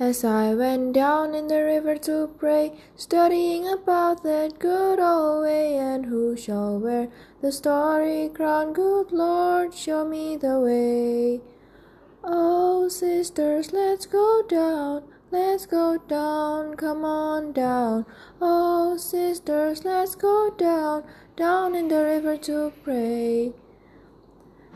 As I went down in the river to pray, studying about that good old way, and who shall wear the starry crown? Good Lord, show me the way. Oh, sisters, let's go down, let's go down, come on down. Oh, sisters, let's go down, down in the river to pray.